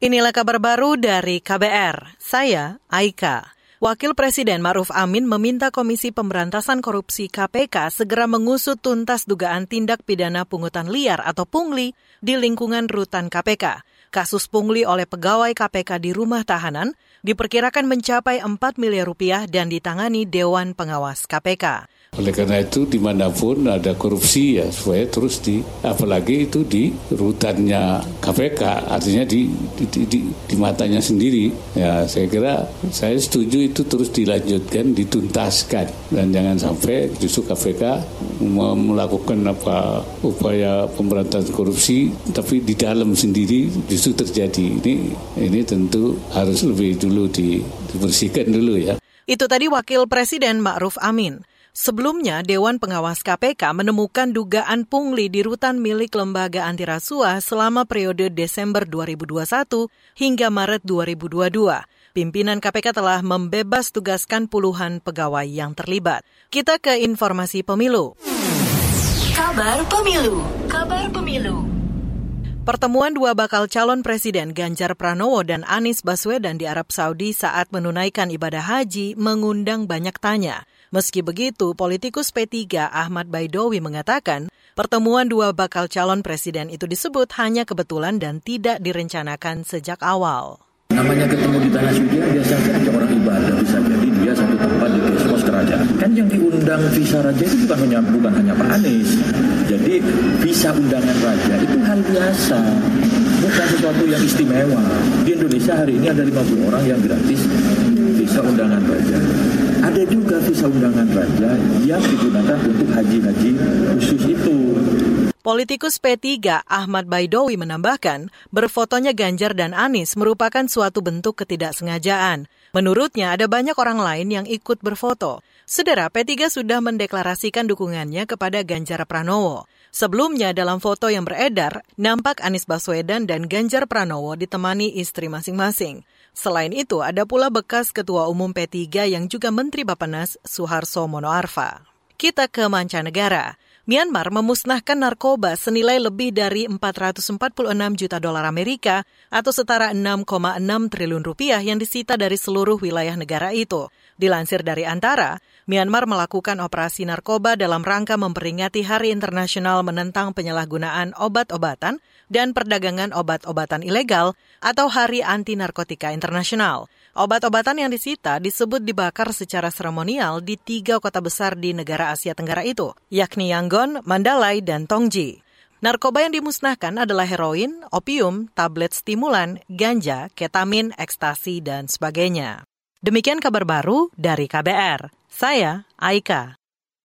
Inilah kabar baru dari KBR. Saya Aika. Wakil Presiden Maruf Amin meminta Komisi Pemberantasan Korupsi KPK segera mengusut tuntas dugaan tindak pidana pungutan liar atau pungli di lingkungan rutan KPK. Kasus pungli oleh pegawai KPK di rumah tahanan diperkirakan mencapai 4 miliar rupiah dan ditangani Dewan Pengawas KPK. Oleh karena itu di mana pun ada korupsi ya supaya terus di apalagi itu di rutannya KPK artinya di di, di, di, di matanya sendiri ya saya kira saya setuju itu terus dilanjutkan dituntaskan dan jangan sampai justru KPK melakukan apa upaya pemberantasan korupsi tapi di dalam sendiri justru terjadi ini ini tentu harus lebih dulu di, dibersihkan dulu ya. Itu tadi Wakil Presiden Ma'ruf Amin. Sebelumnya, Dewan Pengawas KPK menemukan dugaan pungli di rutan milik lembaga anti rasuah selama periode Desember 2021 hingga Maret 2022. Pimpinan KPK telah membebas tugaskan puluhan pegawai yang terlibat. Kita ke informasi pemilu. Kabar pemilu. Kabar pemilu. Pertemuan dua bakal calon presiden Ganjar Pranowo dan Anies Baswedan di Arab Saudi saat menunaikan ibadah haji mengundang banyak tanya. Meski begitu, politikus P3 Ahmad Baidowi mengatakan pertemuan dua bakal calon presiden itu disebut hanya kebetulan dan tidak direncanakan sejak awal. Namanya ketemu di tanah suci biasa saja orang ibadah bisa jadi dia satu tempat di kosmos kerajaan. Kan yang diundang visa raja itu bukan hanya bukan hanya Pak Anies. Jadi visa undangan raja itu hal biasa bukan sesuatu yang istimewa. Di Indonesia hari ini ada 50 orang yang gratis visa undangan raja. Ada juga visa undangan raja yang digunakan untuk haji-haji khusus itu. Politikus P3 Ahmad Baidowi menambahkan, berfotonya Ganjar dan Anies merupakan suatu bentuk ketidaksengajaan. Menurutnya ada banyak orang lain yang ikut berfoto. Sedera P3 sudah mendeklarasikan dukungannya kepada Ganjar Pranowo. Sebelumnya dalam foto yang beredar, nampak Anies Baswedan dan Ganjar Pranowo ditemani istri masing-masing. Selain itu, ada pula bekas Ketua Umum P3 yang juga Menteri Bapenas Suharso Monoarfa. Kita ke mancanegara. Myanmar memusnahkan narkoba senilai lebih dari 446 juta dolar Amerika atau setara 6,6 triliun rupiah yang disita dari seluruh wilayah negara itu. Dilansir dari Antara, Myanmar melakukan operasi narkoba dalam rangka memperingati Hari Internasional menentang penyalahgunaan obat-obatan dan perdagangan obat-obatan ilegal atau Hari Anti Narkotika Internasional. Obat-obatan yang disita disebut dibakar secara seremonial di tiga kota besar di negara Asia Tenggara itu, yakni Yangon, Mandalay, dan Tongji. Narkoba yang dimusnahkan adalah heroin, opium, tablet stimulan, ganja, ketamin, ekstasi, dan sebagainya. Demikian kabar baru dari KBR. Saya Aika.